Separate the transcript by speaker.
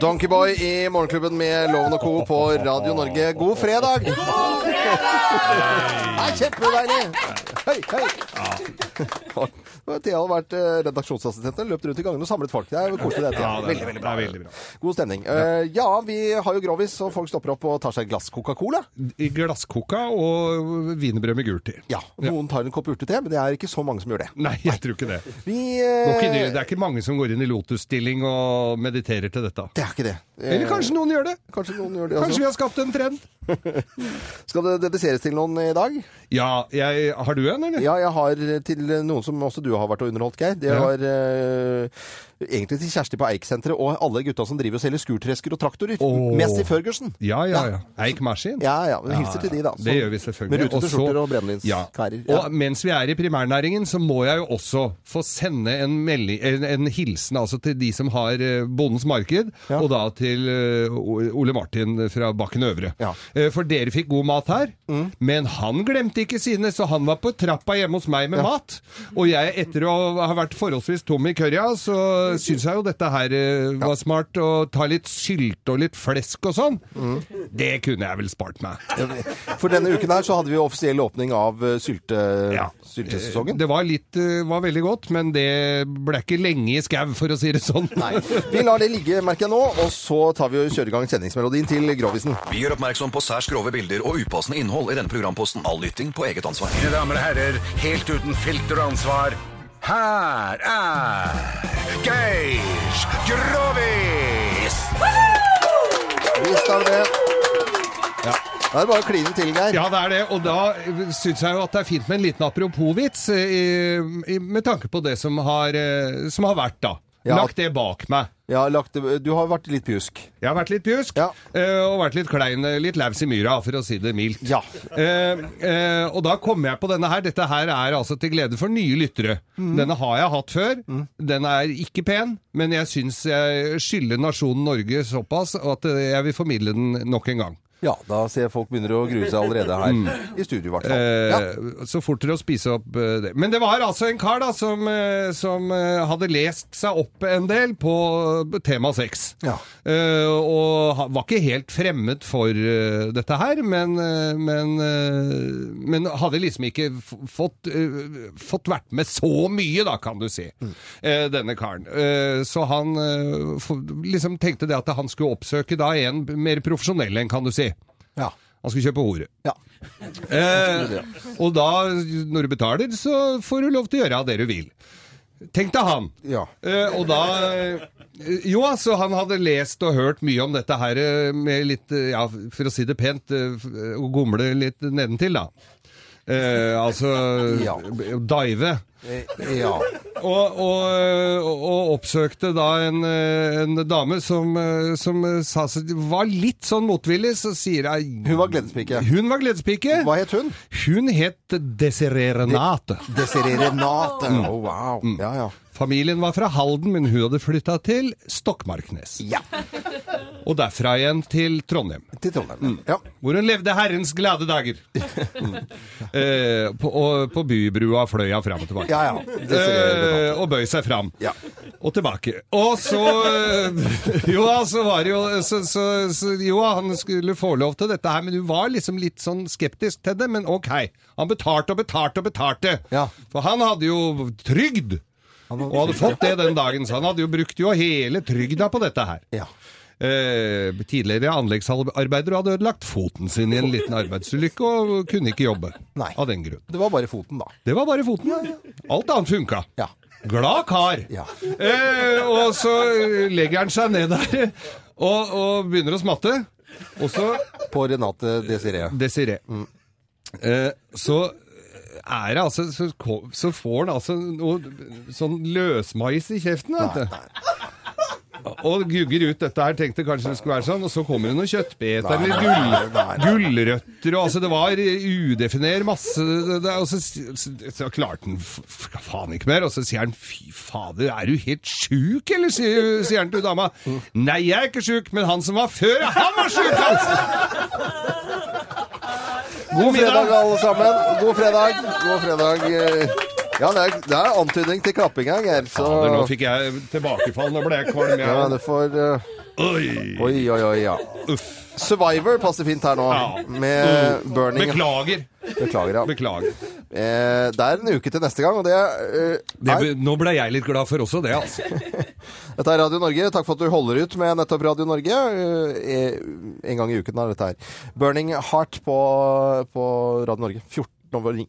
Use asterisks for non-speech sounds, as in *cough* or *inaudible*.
Speaker 1: Donkeyboy i Morgenklubben med Loven og Co. på Radio Norge. God fredag! God fredag! Nei, kjempedeilig! Hei, hei! Thea hadde vært redaksjonsassistenten, redaksjonsassistent, løpt rundt i gangen og samlet folk. Det er koselig, det.
Speaker 2: Ja, det er-
Speaker 1: veldig, veldig bra.
Speaker 2: veldig bra.
Speaker 1: God stemning. Ja. ja, vi har jo Grovis, og folk stopper opp og tar seg et glass Coca-Cola.
Speaker 2: I glasskoka og wienerbrød med gult i.
Speaker 1: Ja, noen tar en kopp urtete, men det er ikke så mange som gjør det.
Speaker 2: Nei, jeg tror ikke det.
Speaker 1: Vi, eh,
Speaker 2: det. er ikke mange som går inn i lotusstilling og mediterer til dette.
Speaker 1: det er ikke det. Eh,
Speaker 2: Eller kanskje noen gjør det.
Speaker 1: kanskje gjør det
Speaker 2: Kanskje vi har skapt en trend. *laughs*
Speaker 1: Skal det dediseres til noen i dag?
Speaker 2: Ja, jeg, har du en, eller?
Speaker 1: Ja, jeg har til noen som også du har vært og underholdt, Geir. Det var eh, egentlig til Kjersti på Eik-senteret og alle gutta som driver og selger skurtresker og traktorer.
Speaker 2: mest
Speaker 1: Messi Ferguson.
Speaker 2: Ja, ja, ja. Eik Maskin.
Speaker 1: Ja, ja. Vi hilser til de, da.
Speaker 2: Det gjør vi selvfølgelig.
Speaker 1: Med rutete skjorter og brennevinskværer.
Speaker 2: Ja. Og mens vi er i primærnæringen, så må jeg jo også få sende en, melding, en, en hilsen altså til de som har eh, Bondens Marked, og da til eh, Ole Martin fra Bakken Øvre.
Speaker 1: Mm.
Speaker 2: Eh, For dere fikk god mat her, men han glemte ikke sine, så han var på trappa hjemme hos meg med mat. Og jeg, etter å ha vært forholdsvis tom i kørja, så syns jeg jo dette her eh, var smart. Å ta litt sylte og litt flesk og sånn.
Speaker 1: Mm.
Speaker 2: Det kunne jeg vel spart meg.
Speaker 1: For denne uken her så hadde vi offisiell åpning av eh, sylte,
Speaker 2: Ja.
Speaker 1: syltesesongen.
Speaker 2: Det var litt eh, var veldig godt, men det ble ikke lenge i skau, for å si det sånn.
Speaker 1: Nei. Vi lar det ligge, merker jeg nå, og så tar vi og kjører i gang kjenningsmelodien til Grovisen.
Speaker 3: Vi gjør oppmerksom på særs grove bilder og upassende innhold i denne programposten. All lytting på eget ansvar.
Speaker 4: Mine damer og herrer, helt uten filter og ansvar, her er Geir Grovis!
Speaker 1: Visst er det det. Da er det bare å kline til, Geir.
Speaker 2: Ja, det er det, og da syns jeg jo at det er fint med en liten apropos-vits eh, med tanke på det som har, eh, som har vært, da.
Speaker 1: Ja.
Speaker 2: Lagt det bak meg.
Speaker 1: Ja, lagt, du har vært litt pjusk.
Speaker 2: Jeg har vært litt pjusk,
Speaker 1: Ja.
Speaker 2: eh, og vært litt klein, eh, litt laus i myra, for å si det mildt.
Speaker 1: Ja.
Speaker 2: Eh, eh, og da kommer jeg på denne her. Dette her er altså til glede for nye lyttere.
Speaker 1: Mm.
Speaker 2: Denne har jeg hatt før. Den er ikke pen, men jeg syns jeg skylder nasjonen Norge såpass at jeg vil formidle den nok en gang.
Speaker 1: Ja, da ser jeg folk begynner å grue seg allerede her. I studio, i hvert fall.
Speaker 2: Eh,
Speaker 1: Ja.
Speaker 2: Så fortere å spise opp eh, det. Men det var altså en kar da som, eh, som eh, hadde lest seg opp en del på tema sex.
Speaker 1: Ja.
Speaker 2: Eh, og var ikke helt fremmed for dette her, men, men, men hadde liksom ikke fått, fått vært med så mye, da, kan du si, eh, denne karen. Eh, så han liksom tenkte det at han skulle oppsøke da en mer profesjonell en, kan du si.
Speaker 1: Ja.
Speaker 2: Han skulle kjøpe hore.
Speaker 1: ja.
Speaker 2: Eh, og da, når du betaler, så får du lov til å gjøre det du vil. Tenkte han.
Speaker 1: Ja.
Speaker 2: Eh, og da eh, Jo, altså, han hadde lest og hørt mye om dette her eh, med litt, eh, ja, for å si det pent, å gomle litt nedentil, da. Eh, altså
Speaker 1: Ja.
Speaker 2: dive.
Speaker 1: Eh, ja.
Speaker 2: Og, og, og oppsøkte da en, eh, en dame som, eh, som sa var litt sånn motvillig, så sier jeg
Speaker 1: Hun var gledespike.
Speaker 2: Hun var gledespike.
Speaker 1: Hva het hun?
Speaker 2: Hun het Desiree Renate.
Speaker 1: Desiree Renate.
Speaker 2: Mm.
Speaker 1: Å, wow. Ja, ja.
Speaker 2: Familien var fra Halden, men hun hadde flytta til Stokmarknes.
Speaker 1: Ja.
Speaker 2: Og derfra igjen til Trondheim.
Speaker 1: Til Trondheim. Ja.
Speaker 2: Hvor hun levde herrens glade dager. *laughs* eh, på, og på bybrua fløy hun fram og tilbake.
Speaker 1: Ja, ja.
Speaker 2: Eh, og bøy seg fram.
Speaker 1: Ja.
Speaker 2: Og tilbake. Og så eh, *laughs* Jo så var det jo så, så, så, Jo, han skulle få lov til dette her, men hun var liksom litt sånn skeptisk til det. Men ok. Han betalte og betalte og betalte.
Speaker 1: Ja.
Speaker 2: For han hadde jo trygd. Og hadde fått det den dagen, så han hadde jo brukt jo hele trygda på dette her.
Speaker 1: Ja.
Speaker 2: Eh, tidligere anleggsarbeider og hadde ødelagt foten sin i en liten arbeidsulykke og kunne ikke jobbe
Speaker 1: Nei.
Speaker 2: av den grunn.
Speaker 1: Det var bare foten, da.
Speaker 2: Det var bare foten. ja. Alt annet funka.
Speaker 1: Ja.
Speaker 2: Glad kar.
Speaker 1: Ja.
Speaker 2: Eh, og så legger han seg ned der og, og begynner å smatte. Og så
Speaker 1: På Renate Desiree.
Speaker 2: Desiree. Eh, så er det altså så, så får han altså noe sånn løsmais i kjeften, vet du. Og gugger ut dette her, tenkte kanskje det skulle være sånn, og så kommer det noen kjøttbeter eller gull, gulrøtter, og altså det var udefiner masse, det, og så, så, så klarte han faen ikke mer, og så sier han, fy fader, er du helt sjuk, eller, sier, sier han til dama. Nei, jeg er ikke sjuk, men han som var før, han var sjuk, altså!
Speaker 1: God fredag, alle sammen. God fredag. God fredag. eh, Ja, det er, det er antydning til klapping her, Geir. Så
Speaker 2: Ja, nå fikk jeg tilbakefall. Nå ble jeg kvalm.
Speaker 1: ja, du får uh...
Speaker 2: Oi.
Speaker 1: Oi, oi, oi, ja.
Speaker 2: Uff.
Speaker 1: Survivor passer fint her nå.
Speaker 2: Ja.
Speaker 1: Med Burning
Speaker 2: Beklager.
Speaker 1: Beklager, ja.
Speaker 2: Beklager.
Speaker 1: Eh, det er en uke til neste gang, og det eh,
Speaker 2: Det,
Speaker 1: er,
Speaker 2: nå ble jeg litt glad for også det, altså. *laughs*
Speaker 1: Dette er Radio Norge. Takk for at du holder ut med nettopp Radio Norge. Eh, En gang i uken er dette her. Burning Heart på, på Radio Norge. 14 over 9.